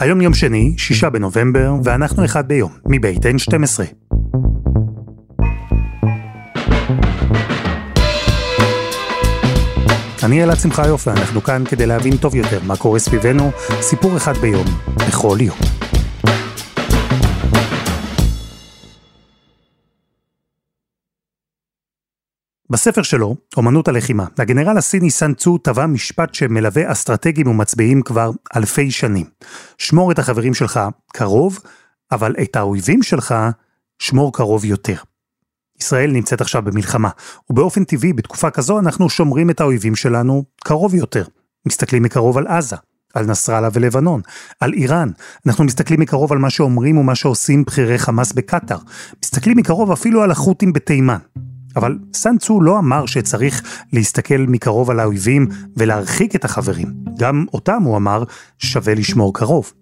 היום יום שני, שישה בנובמבר, ואנחנו אחד ביום, מבית N12. אני אלעד שמחיוף ואנחנו כאן כדי להבין טוב יותר מה קורה סביבנו, סיפור אחד ביום, בכל יום. בספר שלו, אומנות הלחימה, הגנרל הסיני סן צו טבע משפט שמלווה אסטרטגים ומצביעים כבר אלפי שנים. שמור את החברים שלך קרוב, אבל את האויבים שלך שמור קרוב יותר. ישראל נמצאת עכשיו במלחמה, ובאופן טבעי בתקופה כזו אנחנו שומרים את האויבים שלנו קרוב יותר. מסתכלים מקרוב על עזה, על נסראללה ולבנון, על איראן. אנחנו מסתכלים מקרוב על מה שאומרים ומה שעושים בכירי חמאס בקטאר. מסתכלים מקרוב אפילו על החות'ים בתימן. אבל סן צו לא אמר שצריך להסתכל מקרוב על האויבים ולהרחיק את החברים. גם אותם הוא אמר שווה לשמור קרוב.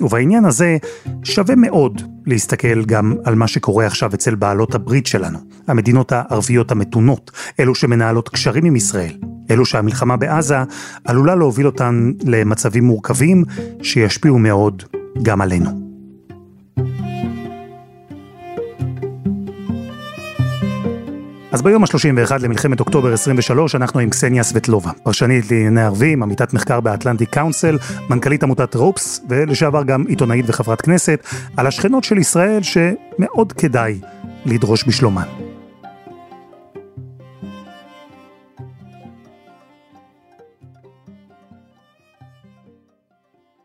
ובעניין הזה שווה מאוד להסתכל גם על מה שקורה עכשיו אצל בעלות הברית שלנו, המדינות הערביות המתונות, אלו שמנהלות קשרים עם ישראל, אלו שהמלחמה בעזה עלולה להוביל אותן למצבים מורכבים שישפיעו מאוד גם עלינו. אז ביום ה-31 למלחמת אוקטובר 23 אנחנו עם קסניה סבטלובה, פרשנית לענייני ערבים, עמיתת מחקר באטלנטיק קאונסל, מנכ"לית עמותת רופס, ולשעבר גם עיתונאית וחברת כנסת, על השכנות של ישראל שמאוד כדאי לדרוש בשלומן.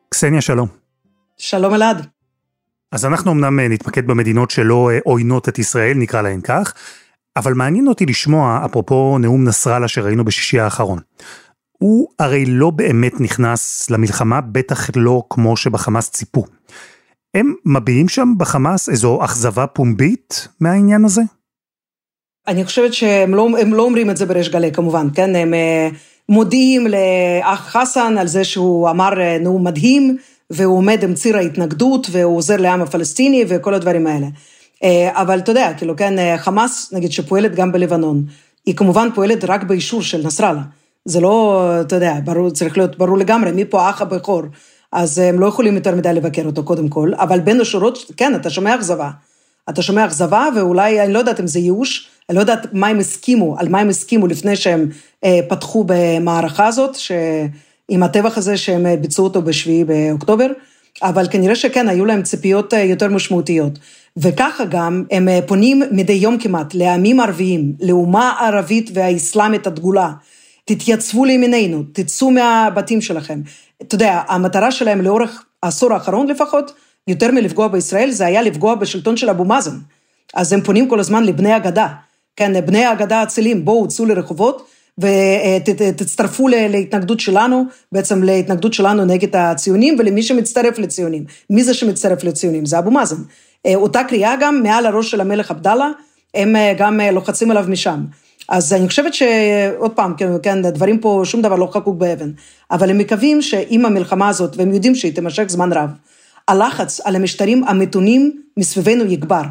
קסניה, שלום. שלום אלעד. אז אנחנו אמנם נתמקד במדינות שלא עוינות את ישראל, נקרא להן כך, אבל מעניין אותי לשמוע, אפרופו נאום נסראללה שראינו בשישי האחרון. הוא הרי לא באמת נכנס למלחמה, בטח לא כמו שבחמאס ציפו. הם מביעים שם בחמאס איזו אכזבה פומבית מהעניין הזה? אני חושבת שהם לא, לא אומרים את זה בריש גלי כמובן, כן? הם אה, מודיעים לאח חסן על זה שהוא אמר אה, נאום מדהים, והוא עומד עם ציר ההתנגדות, והוא עוזר לעם הפלסטיני וכל הדברים האלה. אה, אבל אתה יודע, כאילו, כן, אה, חמאס, נגיד, שפועלת גם בלבנון, היא כמובן פועלת רק באישור של נסראללה. זה לא, אתה יודע, ברור, צריך להיות ברור לגמרי, מי פה האח הבכור. אז הם לא יכולים יותר מדי לבקר אותו קודם כל, אבל בין השורות, כן, אתה שומע אכזבה. אתה שומע אכזבה, ואולי, אני לא יודעת אם זה ייאוש, אני לא יודעת מה הם הסכימו, על מה הם הסכימו לפני שהם אה, פתחו במערכה הזאת, ש... עם הטבח הזה שהם ביצעו אותו בשביעי באוקטובר, אבל כנראה שכן, היו להם ציפיות יותר משמעותיות. וככה גם הם אה, פונים מדי יום כמעט לעמים ערביים, לאומה הערבית והאסלאמית הדגולה. תתייצבו לימיננו, תצאו מהבתים שלכם. אתה יודע, המטרה שלהם לאורך העשור האחרון לפחות, יותר מלפגוע בישראל, זה היה לפגוע בשלטון של אבו מאזן. אז הם פונים כל הזמן לבני הגדה. כן, בני הגדה האצילים, בואו, צאו לרחובות ותצטרפו להתנגדות שלנו, בעצם להתנגדות שלנו נגד הציונים ולמי שמצטרף לציונים. מי זה שמצטרף לציונים? זה אבו מאזן. אה, אותה קריאה גם מעל הראש של המלך עבדאללה, הם אה, גם אה, לוחצים עליו משם. אז אני חושבת שעוד פעם, כן, כן, הדברים פה, שום דבר לא חקוק באבן, אבל הם מקווים שעם המלחמה הזאת, והם יודעים שהיא תימשך זמן רב, הלחץ על המשטרים המתונים מסביבנו יגבר.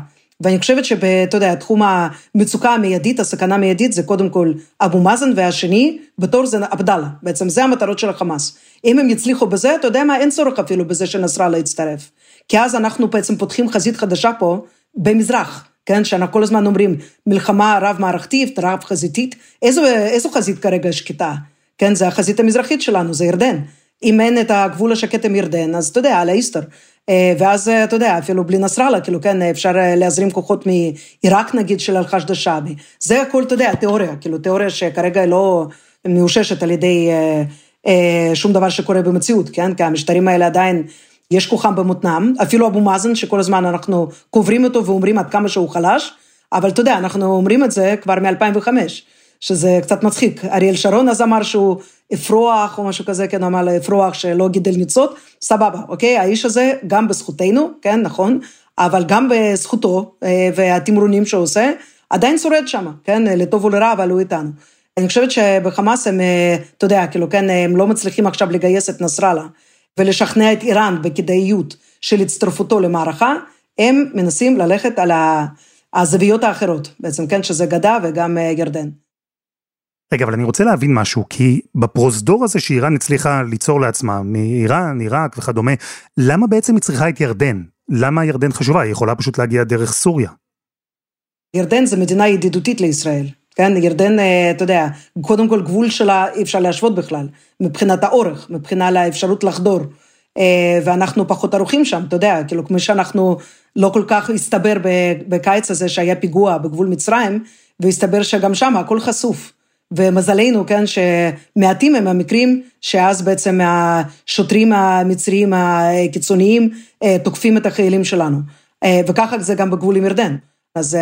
ואני חושבת שאתה יודע, תחום המצוקה המיידית, הסכנה המיידית, זה קודם כל אבו מאזן, והשני, בתור זה עבדאללה. בעצם זה המטרות של החמאס. אם הם יצליחו בזה, אתה יודע מה, אין צורך אפילו בזה שנסראללה יצטרף. כי אז אנחנו בעצם פותחים חזית חדשה פה במזרח, כן? שאנחנו כל הזמן אומרים מלחמה רב-מערכתית, רב-חזיתית. איזו, איזו חזית כרגע שקטה? כן, זה החזית המזרחית שלנו, זה ירדן. אם אין את הגבול השקט עם ירדן, אז אתה יודע, על האיסטר. אה, ואז אתה יודע, אפילו בלי נסראללה, כאילו כן, אפשר אה, להזרים כוחות מעיראק נגיד של אל-חשד א-שעבי. זה הכל, אתה יודע, תיאוריה, כאילו תיאוריה שכרגע לא מאוששת על ידי אה, אה, שום דבר שקורה במציאות, כן? כי המשטרים האלה עדיין יש כוחם במותנם, אפילו אבו מאזן, שכל הזמן אנחנו קוברים אותו ואומרים עד כמה שהוא חלש, אבל אתה יודע, אנחנו אומרים את זה כבר מ-2005, שזה קצת מצחיק. אריאל שרון אז אמר שהוא אפרוח או משהו כזה, כן, אמר אפרוח שלא גידל ניצות, סבבה, אוקיי? האיש הזה, גם בזכותנו, כן, נכון, אבל גם בזכותו אה, והתמרונים שהוא עושה, עדיין שורד שם, כן, לטוב ולרע, אבל הוא איתנו. אני חושבת שבחמאס הם, אה, אתה יודע, כאילו, כן, הם לא מצליחים עכשיו לגייס את נסראללה. ולשכנע את איראן בכדאיות של הצטרפותו למערכה, הם מנסים ללכת על הזוויות האחרות, בעצם, כן, שזה גדה וגם אה, ירדן. רגע, אבל אני רוצה להבין משהו, כי בפרוזדור הזה שאיראן הצליחה ליצור לעצמה, מאיראן, עיראק וכדומה, למה בעצם היא צריכה את ירדן? למה ירדן חשובה? היא יכולה פשוט להגיע דרך סוריה. ירדן זה מדינה ידידותית לישראל. כן, ירדן, אה, אתה יודע, קודם כל גבול שלה אי אפשר להשוות בכלל, מבחינת האורך, מבחינת האפשרות לחדור. אה, ואנחנו פחות ערוכים שם, אתה יודע, כאילו כמו שאנחנו לא כל כך הסתבר בקיץ הזה שהיה פיגוע בגבול מצרים, והסתבר שגם שם הכל חשוף. ומזלנו, כן, שמעטים הם המקרים שאז בעצם השוטרים המצריים הקיצוניים אה, תוקפים את החיילים שלנו. וככה זה גם בגבול עם ירדן. אז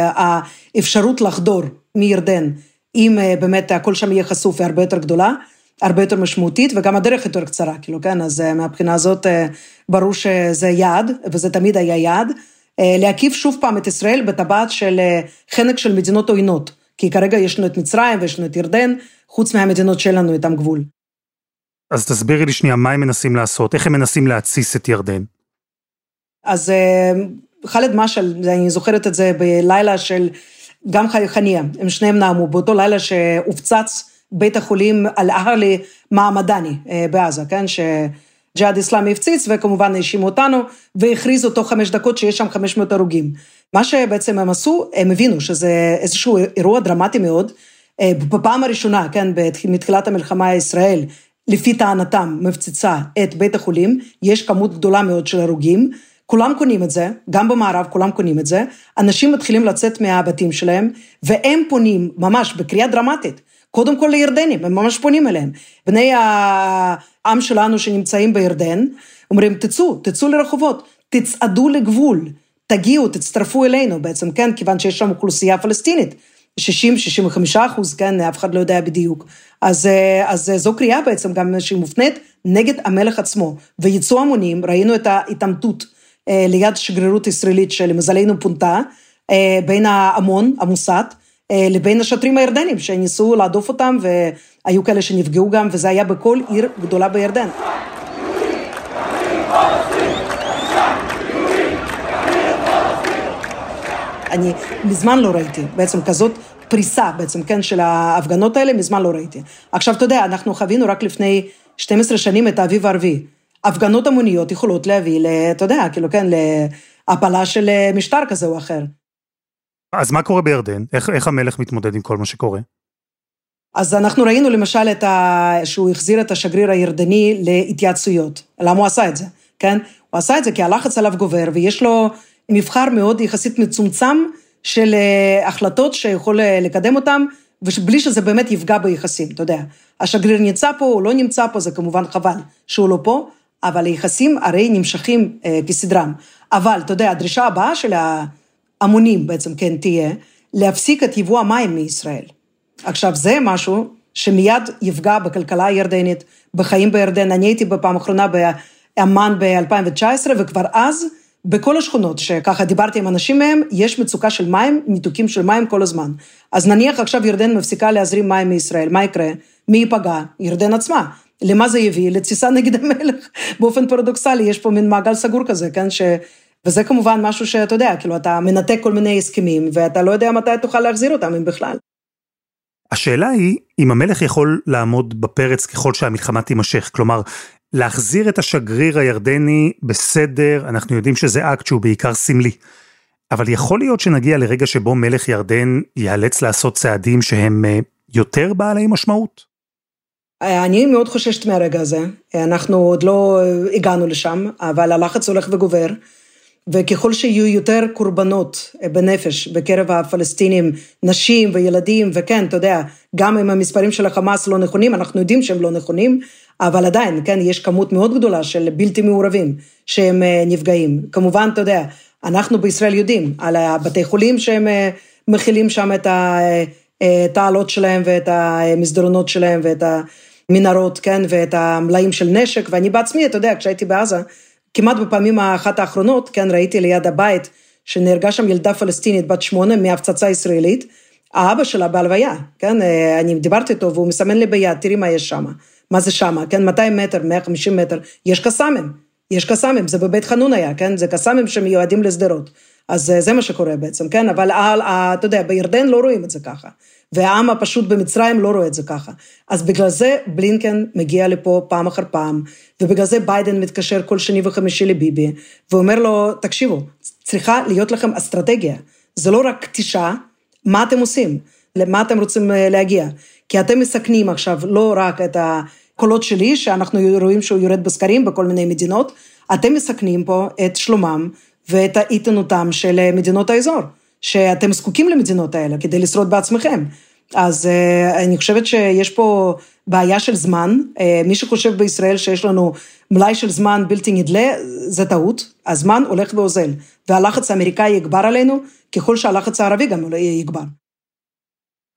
האפשרות לחדור מירדן, אם אה, באמת הכל שם יהיה חשוף, היא הרבה יותר גדולה, הרבה יותר משמעותית, וגם הדרך יותר קצרה, כאילו, כן, אז אה, מהבחינה הזאת אה, ברור שזה יעד, וזה תמיד היה יעד, להקיף שוב פעם את ישראל בטבעת של חנק של מדינות עוינות, כי כרגע יש לנו את מצרים ויש לנו את ירדן, חוץ מהמדינות שלנו איתם גבול. אז תסבירי לי שנייה, מה הם מנסים לעשות? איך הם מנסים להתסיס את ירדן? אז ח'אלד משעל, אני זוכרת את זה בלילה של גם חניה, הם שניהם נאמו, באותו לילה שהופצץ בית החולים אל-אהלי מעמדני אה, בעזה, כן, שג'יהאד איסלאמי הפציץ וכמובן האשימו אותנו והכריזו תוך חמש דקות שיש שם 500 הרוגים. מה שבעצם הם עשו, הם הבינו שזה איזשהו אירוע דרמטי מאוד. אה, בפעם הראשונה, כן, מתחילת המלחמה ישראל, לפי טענתם, מפציצה את בית החולים, יש כמות גדולה מאוד של הרוגים. כולם קונים את זה, גם במערב כולם קונים את זה, אנשים מתחילים לצאת מהבתים שלהם, והם פונים ממש בקריאה דרמטית, קודם כל לירדנים, הם ממש פונים אליהם. בני העם שלנו שנמצאים בירדן, אומרים, תצאו, תצאו לרחובות, תצעדו לגבול, תגיעו, תצטרפו אלינו בעצם, כן, כיוון שיש שם אוכלוסייה פלסטינית. 60-65 אחוז, כן, אף אחד לא יודע בדיוק. אז, אז זו קריאה בעצם גם שהיא מופנית נגד המלך עצמו. ויצאו המונים, ראינו את ההתעמתות אה, ליד שגרירות ישראלית שלמזלנו פונתה, אה, בין ההמון, המוסד, אה, לבין השוטרים הירדנים שניסו להדוף אותם והיו כאלה שנפגעו גם, וזה היה בכל עיר גדולה בירדן. אני מזמן לא ראיתי בעצם כזאת פריסה בעצם, כן, של ההפגנות האלה, מזמן לא ראיתי. עכשיו, אתה יודע, אנחנו חווינו רק לפני 12 שנים את האביב הערבי. הפגנות המוניות יכולות להביא, אתה יודע, כאילו, כן, להפלה של אה, משטר כזה או אחר. אז מה קורה בירדן? איך, איך המלך מתמודד עם כל מה שקורה? אז אנחנו ראינו למשל את ה... שהוא החזיר את השגריר הירדני להתייעצויות. למה הוא עשה את זה, כן? הוא עשה את זה כי הלחץ עליו גובר, ויש לו מבחר מאוד יחסית מצומצם של אה, החלטות שיכול אה, לקדם אותם, ובלי שזה באמת יפגע ביחסים, אתה יודע. השגריר נמצא פה, הוא לא נמצא פה, זה כמובן חבל שהוא לא פה, אבל היחסים הרי נמשכים אה, כסדרם. אבל, אתה יודע, הדרישה הבאה של ההמונים בעצם כן תהיה, להפסיק את יבוא המים מישראל. עכשיו, זה משהו שמיד יפגע בכלכלה הירדנית, בחיים בירדן. אני הייתי בפעם האחרונה באמ"ן ב-2019, וכבר אז, בכל השכונות שככה דיברתי עם אנשים מהם, יש מצוקה של מים, ניתוקים של מים כל הזמן. אז נניח עכשיו ירדן מפסיקה להזרים מים מישראל, מה יקרה? מי ייפגע? ירדן עצמה. למה זה יביא? לתסיסה נגד המלך. באופן פרדוקסלי, יש פה מין מעגל סגור כזה, כן? ש... וזה כמובן משהו שאתה יודע, כאילו, אתה מנתק כל מיני הסכמים, ואתה לא יודע מתי תוכל להחזיר אותם, אם בכלל. השאלה היא, אם המלך יכול לעמוד בפרץ ככל שהמלחמה תימשך, כלומר, להחזיר את השגריר הירדני בסדר, אנחנו יודעים שזה אקט שהוא בעיקר סמלי. אבל יכול להיות שנגיע לרגע שבו מלך ירדן ייאלץ לעשות צעדים שהם אה, יותר בעלי משמעות? אני מאוד חוששת מהרגע הזה, אנחנו עוד לא הגענו לשם, אבל הלחץ הולך וגובר, וככל שיהיו יותר קורבנות בנפש בקרב הפלסטינים, נשים וילדים, וכן, אתה יודע, גם אם המספרים של החמאס לא נכונים, אנחנו יודעים שהם לא נכונים, אבל עדיין, כן, יש כמות מאוד גדולה של בלתי מעורבים שהם אה, נפגעים. כמובן, אתה יודע, אנחנו בישראל יודעים על הבתי חולים שהם אה, מכילים שם את התעלות אה, שלהם ואת המסדרונות שלהם ואת. המנהרות, כן, ואת המלאים של נשק, ואני בעצמי, אתה יודע, כשהייתי בעזה, כמעט בפעמים האחת האחרונות, כן, ראיתי ליד הבית שנהרגה שם ילדה פלסטינית בת שמונה מהפצצה ישראלית, האבא שלה בהלוויה, כן, אני דיברתי איתו והוא מסמן לי ביד, תראי מה יש שם, מה זה שם, כן, 200 מטר, 150 מטר, יש קסאמים, יש קסאמים, זה בבית חנון היה, כן, זה קסאמים שמיועדים לשדרות. אז אה, זה מה שקורה בעצם, כן, אבל אתה יודע, בירדן לא רואים את זה ככה. והעם הפשוט במצרים לא רואה את זה ככה. אז בגלל זה בלינקן מגיע לפה פעם אחר פעם, ובגלל זה ביידן מתקשר כל שני וחמישי לביבי, ואומר לו, תקשיבו, צריכה להיות לכם אסטרטגיה. זה לא רק תשעה, מה אתם עושים? למה אתם רוצים אה, להגיע? כי אתם מסכנים עכשיו לא רק את הקולות שלי, שאנחנו רואים שהוא יורד בסקרים בכל מיני מדינות, אתם מסכנים פה את שלומם ואת האיתנותם של מדינות האזור, שאתם זקוקים למדינות האלה כדי לשרוד בעצמכם. אז uh, אני חושבת שיש פה בעיה של זמן. Uh, מי שחושב בישראל שיש לנו מלאי של זמן בלתי נדלה, זה טעות. הזמן הולך ואוזל, והלחץ האמריקאי יגבר עלינו, ככל שהלחץ הערבי גם יגבר.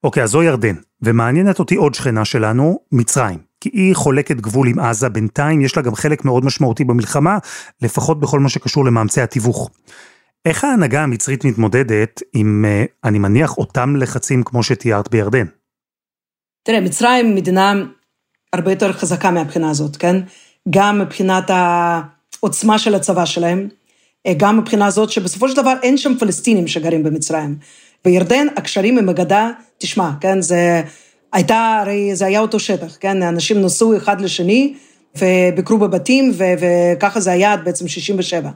אוקיי, אז זו ירדן, ומעניינת אותי עוד שכנה שלנו, מצרים. כי היא חולקת גבול עם עזה, בינתיים יש לה גם חלק מאוד משמעותי במלחמה, לפחות בכל מה שקשור למאמצי התיווך. איך ההנהגה המצרית מתמודדת עם, אה, אני מניח, אותם לחצים כמו שתיארת בירדן? תראה, מצרים מדינה הרבה יותר חזקה מהבחינה הזאת, כן? גם מבחינת העוצמה של הצבא שלהם, אה, גם מבחינה הזאת שבסופו של דבר אין שם פלסטינים שגרים במצרים. בירדן הקשרים עם הגדה, תשמע, כן, זה הייתה, הרי זה היה אותו שטח, כן, אנשים נסעו אחד לשני וביקרו בבתים ו- וככה זה היה עד בעצם 67.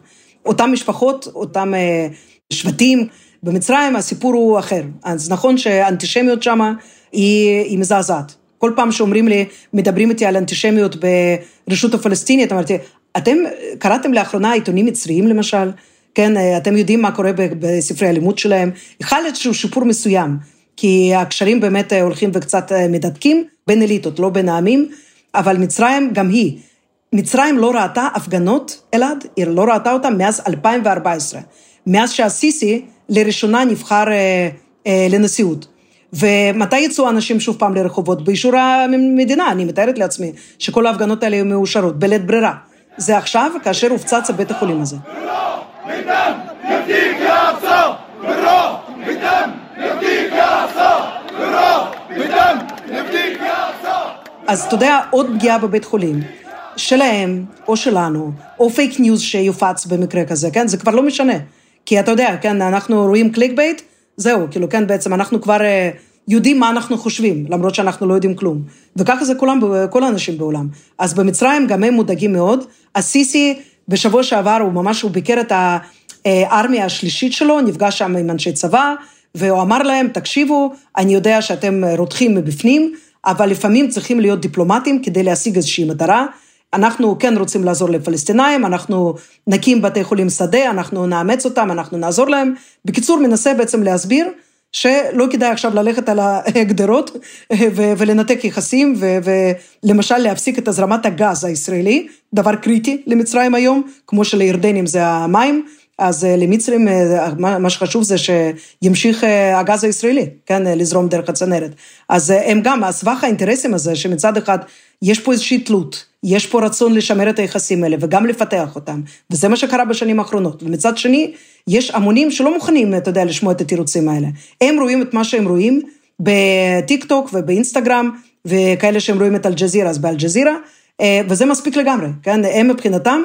אותן משפחות, אותם אה, שבטים, במצרים הסיפור הוא אחר. אז נכון שהאנטישמיות שם היא, היא מזעזעת. כל פעם שאומרים לי, מדברים איתי על אנטישמיות ברשות הפלסטינית, אמרתי, אתם קראתם לאחרונה עיתונים מצריים למשל? כן, אתם יודעים מה קורה בספרי הלימוד שלהם? חל איזשהו שיפור מסוים, כי הקשרים באמת הולכים וקצת מדדקים בין אליטות, לא בין העמים, אבל מצרים גם היא. מצרים לא ראתה הפגנות, אלעד, היא לא ראתה אותן מאז 2014, מאז שהסיסי לראשונה נבחר אה, אה, לנשיאות. ומתי יצאו אנשים שוב פעם לרחובות? באישור המדינה, אני מתארת לעצמי שכל ההפגנות האלה היו מאושרות, בלית ברירה. זה עכשיו, כאשר הופצץ בית החולים הזה. אז אתה יודע, עוד פגיעה בבית חולים. שלהם, או שלנו, או פייק ניוז שיופץ במקרה כזה, כן? זה כבר לא משנה. כי אתה יודע, כן, אנחנו רואים clickbait, זהו, כאילו, כן, בעצם אנחנו כבר אה, יודעים מה אנחנו חושבים, למרות שאנחנו לא יודעים כלום. וככה זה כולם, כל האנשים בעולם. אז במצרים גם הם מודאגים מאוד. הסיסי, בשבוע שעבר, הוא ממש, הוא ביקר את הארמיה השלישית שלו, נפגש שם עם אנשי צבא, והוא אמר להם, תקשיבו, אני יודע שאתם רותחים מבפנים, אבל לפעמים צריכים להיות דיפלומטים כדי להשיג איזושהי מטרה. אנחנו כן רוצים לעזור לפלסטינאים, אנחנו נקים בתי חולים שדה, אנחנו נאמץ אותם, אנחנו נעזור להם. בקיצור, מנסה בעצם להסביר שלא כדאי עכשיו ללכת על הגדרות ולנתק יחסים, ולמשל להפסיק את הזרמת הגז הישראלי, דבר קריטי למצרים היום, כמו שלירדנים זה המים, אז אה, למצרים אה, מה שחשוב זה שימשיך אה, הגז הישראלי, כן, לזרום דרך הצנרת. אז הם גם, הסבך האינטרסים הזה, שמצד אחד יש פה איזושהי תלות, יש פה רצון לשמר את היחסים האלה וגם לפתח אותם, וזה מה שקרה בשנים האחרונות. ומצד שני, יש המונים שלא מוכנים, אתה יודע, לשמוע את התירוצים האלה. הם רואים את מה שהם רואים בטיק טוק ובאינסטגרם, וכאלה שהם רואים את אל-ג'זירה, אז באל-ג'זירה, וזה מספיק לגמרי, כן? הם מבחינתם,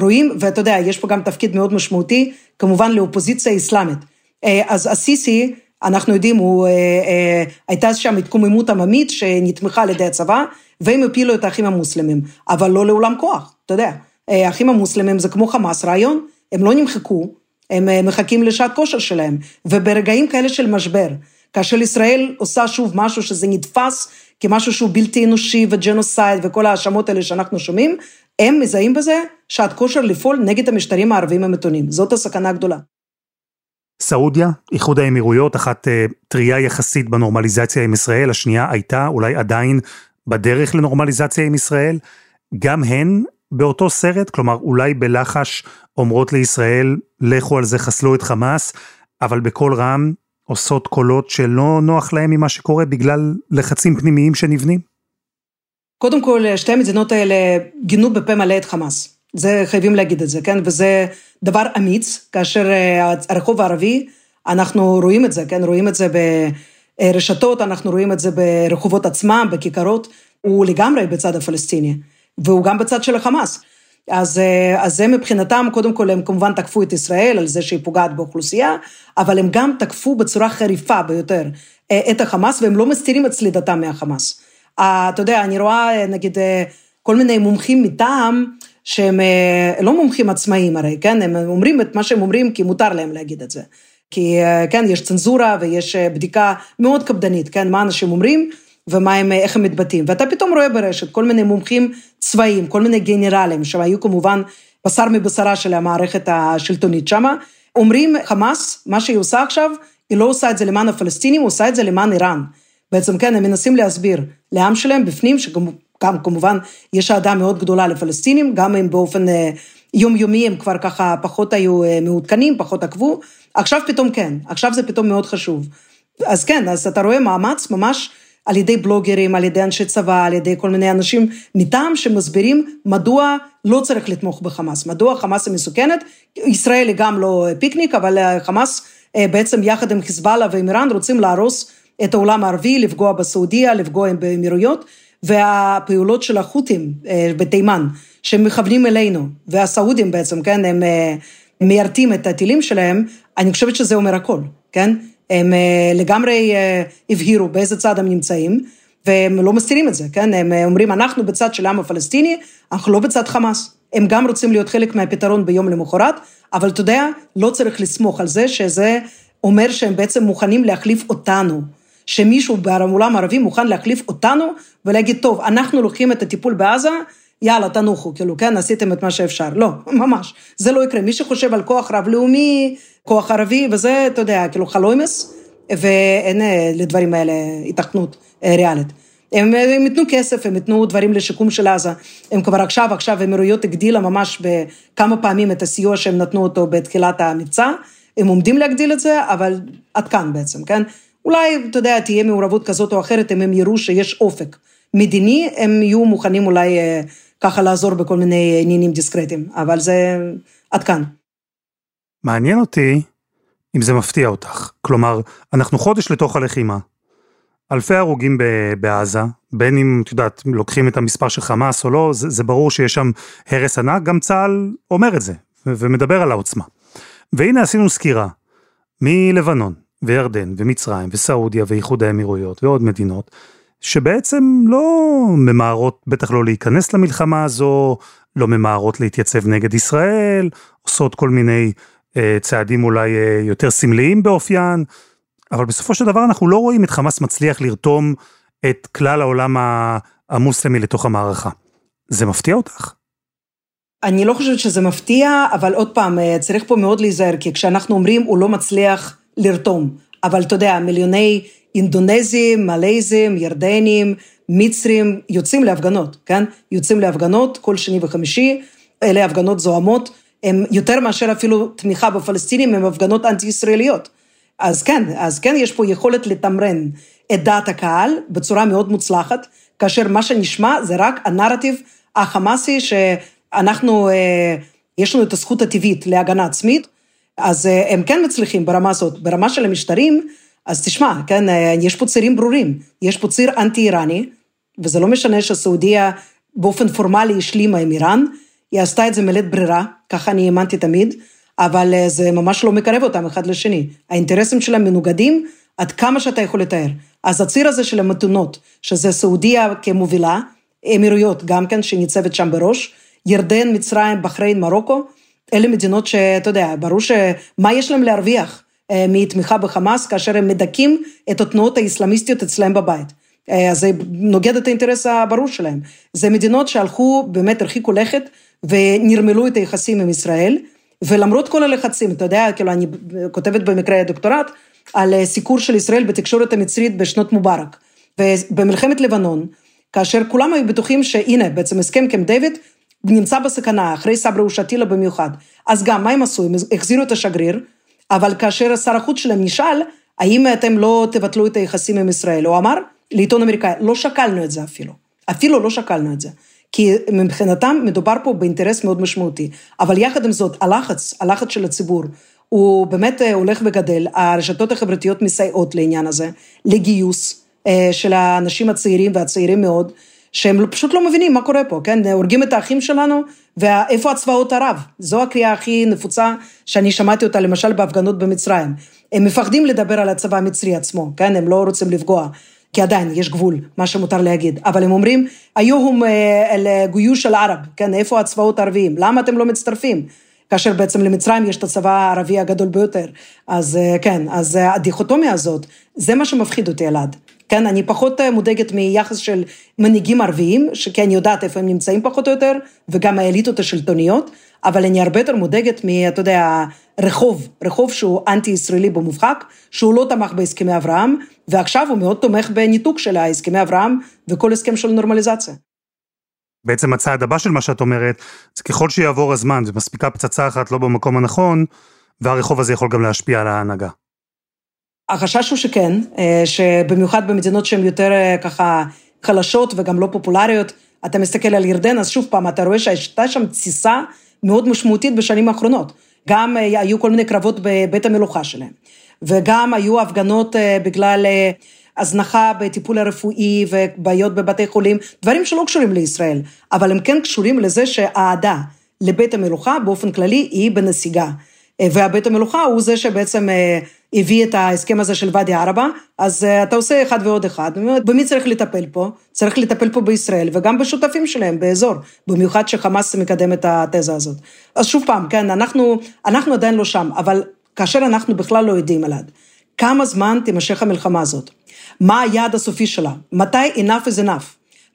רואים, ואתה יודע, יש פה גם תפקיד מאוד משמעותי, כמובן לאופוזיציה האסלאמית. אה, אז הסיסי, אנחנו יודעים, הוא, אה, אה, הייתה שם התקוממות עממית שנתמכה על ידי הצבא, והם הפילו את האחים המוסלמים, אבל לא לעולם כוח, אתה יודע. האחים המוסלמים זה כמו חמאס רעיון, הם לא נמחקו, הם מחכים לשעת כושר שלהם, וברגעים כאלה של משבר, כאשר ישראל עושה שוב משהו שזה נתפס כמשהו שהוא בלתי אנושי וג'נוסייד וכל ההאשמות האלה שאנחנו שומעים, הם מזהים בזה שעת כושר לפעול נגד המשטרים הערבים המתונים. זאת הסכנה הגדולה. סעודיה, איחוד האמירויות, אחת אה, טריה יחסית בנורמליזציה עם ישראל, השנייה הייתה אולי עדיין בדרך לנורמליזציה עם ישראל, גם הן באותו סרט, כלומר אולי בלחש אומרות לישראל, לכו על זה, חסלו את חמאס, אבל בקול רם עושות קולות שלא נוח להם ממה שקורה בגלל לחצים פנימיים שנבנים? קודם כל, שתי המדינות האלה גינו בפה מלא את חמאס. זה, חייבים להגיד את זה, כן? וזה דבר אמיץ, כאשר אה, הרחוב הערבי, אנחנו רואים את זה, כן? רואים את זה ברשתות, אנחנו רואים את זה ברחובות עצמם, בכיכרות, הוא לגמרי בצד הפלסטיני, והוא גם בצד של החמאס. אז, אז זה מבחינתם, קודם כל הם כמובן תקפו את ישראל על זה שהיא פוגעת באוכלוסייה, אבל הם גם תקפו בצורה חריפה ביותר את החמאס, והם לא מסתירים את סלידתם מהחמאס. אתה יודע, אני רואה נגיד כל מיני מומחים מטעם, שהם לא מומחים עצמאיים הרי, כן? הם אומרים את מה שהם אומרים כי מותר להם להגיד את זה. כי כן, יש צנזורה ויש בדיקה מאוד קפדנית, כן? מה אנשים אומרים ומה הם, איך הם מתבטאים. ואתה פתאום רואה ברשת כל מיני מומחים צבאיים, כל מיני גנרלים, שהיו כמובן בשר מבשרה של המערכת השלטונית שמה, אומרים, חמאס, מה שהיא עושה עכשיו, היא לא עושה את זה למען הפלסטינים, היא עושה את זה למען איראן. בעצם כן, הם מנסים להסביר לעם שלהם בפנים, שגם כמובן יש אהדה מאוד גדולה לפלסטינים, גם אם באופן אה, יומיומי הם כבר ככה פחות היו אה, מעודכנים, פחות עקבו, עכשיו פתאום כן, עכשיו זה פתאום מאוד חשוב. אז כן, אז אתה רואה מאמץ ממש על ידי בלוגרים, על ידי אנשי צבא, על ידי כל מיני אנשים מטעם שמסבירים מדוע לא צריך לתמוך בחמאס, מדוע חמאס היא מסוכנת, ישראל היא גם לא פיקניק, אבל אה, חמאס אה, בעצם יחד עם חיזבאללה ועם איראן רוצים להרוס את העולם הערבי, לפגוע בסעודיה, לפגוע באמירויות, והפעולות של החות'ים אה, בתימן, שמכוונים אלינו, והסעודים בעצם, כן, הם מיירטים את הטילים שלהם, אני חושבת שזה אומר הכל, כן? הם אה, לגמרי אה, הבהירו באיזה צד הם נמצאים, והם לא מסתירים את זה, כן? הם אה, אומרים, אנחנו בצד של העם הפלסטיני, אנחנו לא בצד חמאס. הם גם רוצים להיות חלק מהפתרון ביום למחרת, אבל אתה יודע, לא צריך לסמוך על זה שזה אומר שהם בעצם מוכנים להחליף אותנו. שמישהו בעולם הערבי מוכן להחליף אותנו ולהגיד, טוב, אנחנו לוקחים את הטיפול בעזה, יאללה, תנוחו, כאילו, כן, עשיתם את מה שאפשר. לא, ממש, זה לא יקרה. מי שחושב על כוח רב-לאומי, כוח ערבי, וזה, אתה יודע, כאילו חלומס, ואין אה, לדברים האלה התכנות אה, ריאלית. הם, הם ייתנו כסף, הם ייתנו דברים לשיקום של עזה. הם כבר עכשיו, עכשיו אמירויות הגדילה ממש בכמה פעמים את הסיוע שהם נתנו אותו בתחילת המבצע. הם עומדים להגדיל את זה, אבל עד כאן בעצם, כן? אולי, אתה יודע, תהיה מעורבות כזאת או אחרת, אם הם יראו שיש אופק מדיני, הם יהיו מוכנים אולי אה, ככה לעזור בכל מיני עניינים דיסקרטיים, אבל זה עד כאן. מעניין אותי אם זה מפתיע אותך. כלומר, אנחנו חודש לתוך הלחימה. אלפי הרוגים בעזה, בין אם, את יודעת, לוקחים את המספר של חמאס או לא, זה, זה ברור שיש שם הרס ענק, גם צה"ל אומר את זה, ומדבר על העוצמה. והנה עשינו סקירה מלבנון, וירדן, ומצרים, וסעודיה, ואיחוד האמירויות, ועוד מדינות, שבעצם לא ממהרות, בטח לא להיכנס למלחמה הזו, לא ממהרות להתייצב נגד ישראל, עושות כל מיני אה, צעדים אולי אה, יותר סמליים באופיין, אבל בסופו של דבר אנחנו לא רואים את חמאס מצליח לרתום את כלל העולם המוסלמי לתוך המערכה. זה מפתיע אותך? אני לא חושבת שזה מפתיע, אבל עוד פעם, אה, צריך פה מאוד להיזהר, כי כשאנחנו אומרים הוא לא מצליח לרתום, אבל אתה יודע, מיליוני אינדונזים, מלייזים, ירדנים, מצרים, יוצאים להפגנות, כן? יוצאים להפגנות כל שני וחמישי, אלה הפגנות זוהמות, הם יותר מאשר אפילו תמיכה בפלסטינים, הם הפגנות אנטי-ישראליות. אז כן, אז כן יש פה יכולת לתמרן את דעת הקהל בצורה מאוד מוצלחת, כאשר מה שנשמע זה רק הנרטיב החמאסי שאנחנו, אה, יש לנו את הזכות הטבעית להגנה עצמית, אז אה, הם כן מצליחים ברמה הזאת. ברמה של המשטרים, אז תשמע, כן, אה, יש פה צירים ברורים. יש פה ציר אנטי-איראני, וזה לא משנה שסעודיה באופן פורמלי השלימה עם איראן, היא עשתה את זה מלית ברירה, ככה אני האמנתי תמיד, אבל אה, זה ממש לא מקרב אותם אחד לשני. האינטרסים שלהם מנוגדים עד כמה שאתה יכול לתאר. אז הציר הזה של המתונות, שזה סעודיה כמובילה, אמירויות גם כן, שניצבת שם בראש, ירדן, מצרים, בחריין, מרוקו, אלה מדינות שאתה יודע, ברור שמה יש להם להרוויח אה, מתמיכה בחמאס, כאשר הם מדכאים את התנועות האסלאמיסטיות אצלם בבית. אה, אז זה נוגד את האינטרס הברור שלהם. זה מדינות שהלכו, באמת הרחיקו לכת, ונרמלו את היחסים עם ישראל, ולמרות כל הלחצים, אתה יודע, כאילו אני כותבת במקרה דוקטורט, על אה, סיקור של ישראל בתקשורת המצרית בשנות מובארק. ובמלחמת לבנון, כאשר כולם היו בטוחים שהנה, בעצם הסכם קמפ דיוויד נמצא בסכנה, אחרי סברה ושתילה במיוחד. אז גם, מה הם עשו? הם החזירו את השגריר, אבל כאשר שר החוץ שלהם נשאל, האם אתם לא תבטלו את היחסים עם ישראל? הוא אמר לעיתון אמריקאי, לא שקלנו את זה אפילו. אפילו לא שקלנו את זה. כי מבחינתם מדובר פה באינטרס מאוד משמעותי. אבל יחד עם זאת, הלחץ, הלחץ של הציבור, הוא באמת אה, הולך וגדל. הרשתות החברתיות מסייעות לעניין הזה, לגיוס אה, של האנשים הצעירים והצעירים מאוד, שהם פשוט לא מבינים מה קורה פה, כן? הורגים את האחים שלנו, ואיפה הצבאות ערב? זו הקריאה הכי נפוצה שאני שמעתי אותה למשל בהפגנות במצרים. הם מפחדים לדבר על הצבא המצרי עצמו, כן? הם לא רוצים לפגוע. כי עדיין יש גבול, מה שמותר להגיד. אבל הם אומרים, היום לגיוש אה, אל-ערב, כן, איפה הצבאות הערביים? למה אתם לא מצטרפים? כאשר בעצם למצרים יש את הצבא הערבי הגדול ביותר. אז אה, כן, אז אה, הדיכוטומיה הזאת, זה מה שמפחיד אותי, אלעד. כן, אני פחות מודאגת מיחס של מנהיגים ערביים, כי אני יודעת איפה הם נמצאים פחות או יותר, וגם האליטות השלטוניות, אבל אני הרבה יותר מודאגת מ, אתה יודע, רחוב, רחוב שהוא אנטי-ישראלי במובהק, שהוא לא תמך בהסכמי אברהם, ועכשיו הוא מאוד תומך בניתוק של ההסכמי אברהם וכל הסכם של נורמליזציה. בעצם הצעד הבא של מה שאת אומרת, זה ככל שיעבור הזמן ומספיקה פצצה אחת לא במקום הנכון, והרחוב הזה יכול גם להשפיע על ההנהגה. החשש הוא שכן, אה, שבמיוחד במדינות שהן יותר אה, ככה חלשות וגם לא פופולריות, אתה מסתכל על ירדן, אז שוב פעם, אתה רואה שהייתה שם תסיסה מאוד משמעותית בשנים האחרונות. גם אה, היו כל מיני קרבות בבית המלוכה שלהם, וגם היו הפגנות בגלל הזנחה בטיפול הרפואי ובעיות בבתי חולים, דברים שלא קשורים לישראל, אבל הם כן קשורים לזה שהאהדה לבית המלוכה באופן כללי היא בנסיגה. והבית המלוכה הוא זה שבעצם הביא את ההסכם הזה של ואדי ערבה, אז uh, אתה עושה אחד ועוד אחד. במי צריך לטפל פה? צריך לטפל פה בישראל וגם בשותפים שלהם באזור, במיוחד שחמאס מקדם את התזה הזאת. אז שוב פעם, כן, אנחנו, אנחנו עדיין לא שם, אבל כאשר אנחנו בכלל לא יודעים עליו, כמה זמן תימשך המלחמה הזאת? מה היעד הסופי שלה? מתי enough is enough?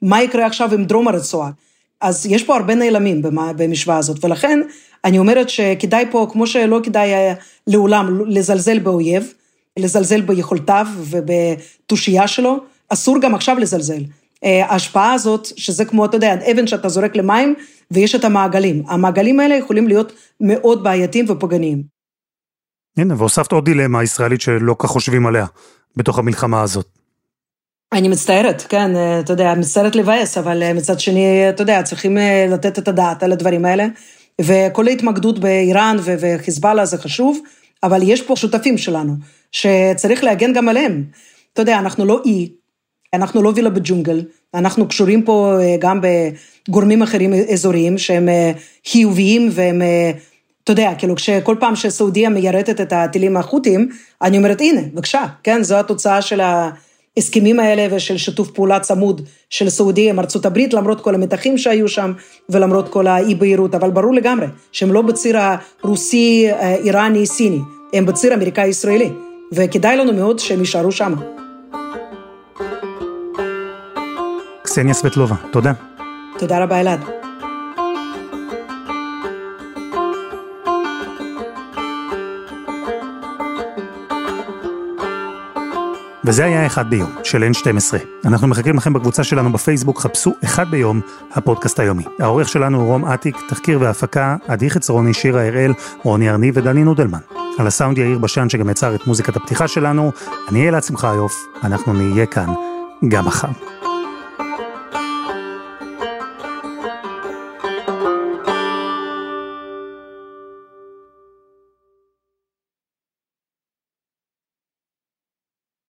מה יקרה עכשיו עם דרום הרצועה? אז יש פה הרבה נעלמים במשוואה הזאת, ולכן אני אומרת שכדאי פה, כמו שלא כדאי לעולם לזלזל באויב, לזלזל ביכולתיו ובתושייה שלו, אסור גם עכשיו לזלזל. אה, ההשפעה הזאת, שזה כמו, אתה יודע, אבן שאתה זורק למים, ויש את המעגלים. המעגלים האלה יכולים להיות מאוד בעייתיים ופוגעניים. הנה, והוספת עוד דילמה ישראלית שלא כך חושבים עליה, בתוך המלחמה הזאת. אני מצטערת, כן, אה, אתה יודע, מצטערת לבאס, אבל אה, מצד שני, אתה יודע, צריכים לתת את הדעת על הדברים האלה. וכל ההתמקדות באיראן וחיזבאללה זה חשוב, אבל יש פה שותפים שלנו, שצריך להגן גם עליהם. אתה יודע, אנחנו לא אי, אנחנו לא וילה בג'ונגל, אנחנו קשורים פה אה, גם בגורמים אחרים אזוריים שהם אה, חיוביים והם, אה, אתה יודע, כאילו כשכל פעם שסעודיה מיירטת את הטילים החות'ים, אני אומרת, הנה, בבקשה, כן, זו התוצאה של ה... ההסכמים האלה ושל שיתוף פעולה צמוד של סעודיה עם ארצות הברית, למרות כל המתחים שהיו שם ולמרות כל האי-בהירות, אבל ברור לגמרי שהם לא בציר הרוסי, איראני, סיני, הם בציר אמריקאי-ישראלי, וכדאי לנו מאוד שהם יישארו שם. קסניה סבטלובה, תודה. תודה רבה, אלעד. וזה היה אחד ביום, של N12. אנחנו מחכים לכם בקבוצה שלנו בפייסבוק, חפשו אחד ביום, הפודקאסט היומי. העורך שלנו הוא רום אטיק, תחקיר והפקה, עדי חצרוני, שירה הראל, רוני ארני ודני נודלמן. על הסאונד יאיר בשן שגם יצר את מוזיקת הפתיחה שלנו, אני אלעד שמחיוף, אנחנו נהיה כאן גם מחר.